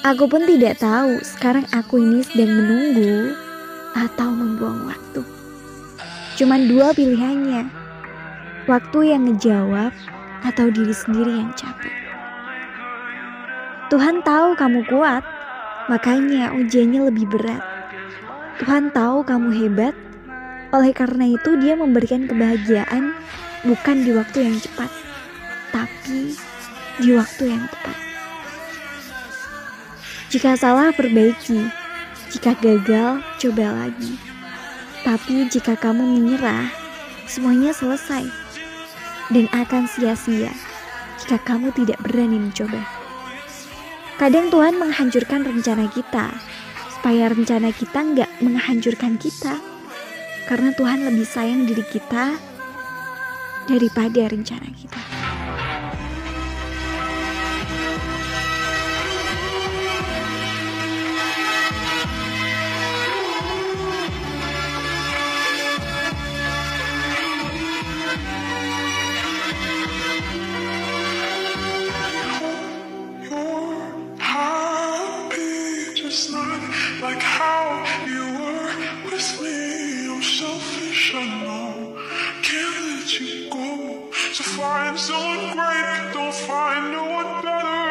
Aku pun tidak tahu sekarang aku ini sedang menunggu atau membuang waktu. Cuman dua pilihannya. Waktu yang ngejawab atau diri sendiri yang capek. Tuhan tahu kamu kuat, makanya ujiannya lebih berat. Tuhan tahu kamu hebat, oleh karena itu dia memberikan kebahagiaan bukan di waktu yang cepat, tapi di waktu yang tepat. Jika salah, perbaiki. Jika gagal, coba lagi. Tapi jika kamu menyerah, semuanya selesai dan akan sia-sia jika kamu tidak berani mencoba. Kadang Tuhan menghancurkan rencana kita supaya rencana kita nggak menghancurkan kita. Karena Tuhan lebih sayang diri kita daripada rencana kita. Just not like how you were with me. I'm selfish, I know. Can't let you go. So find someone great, don't find no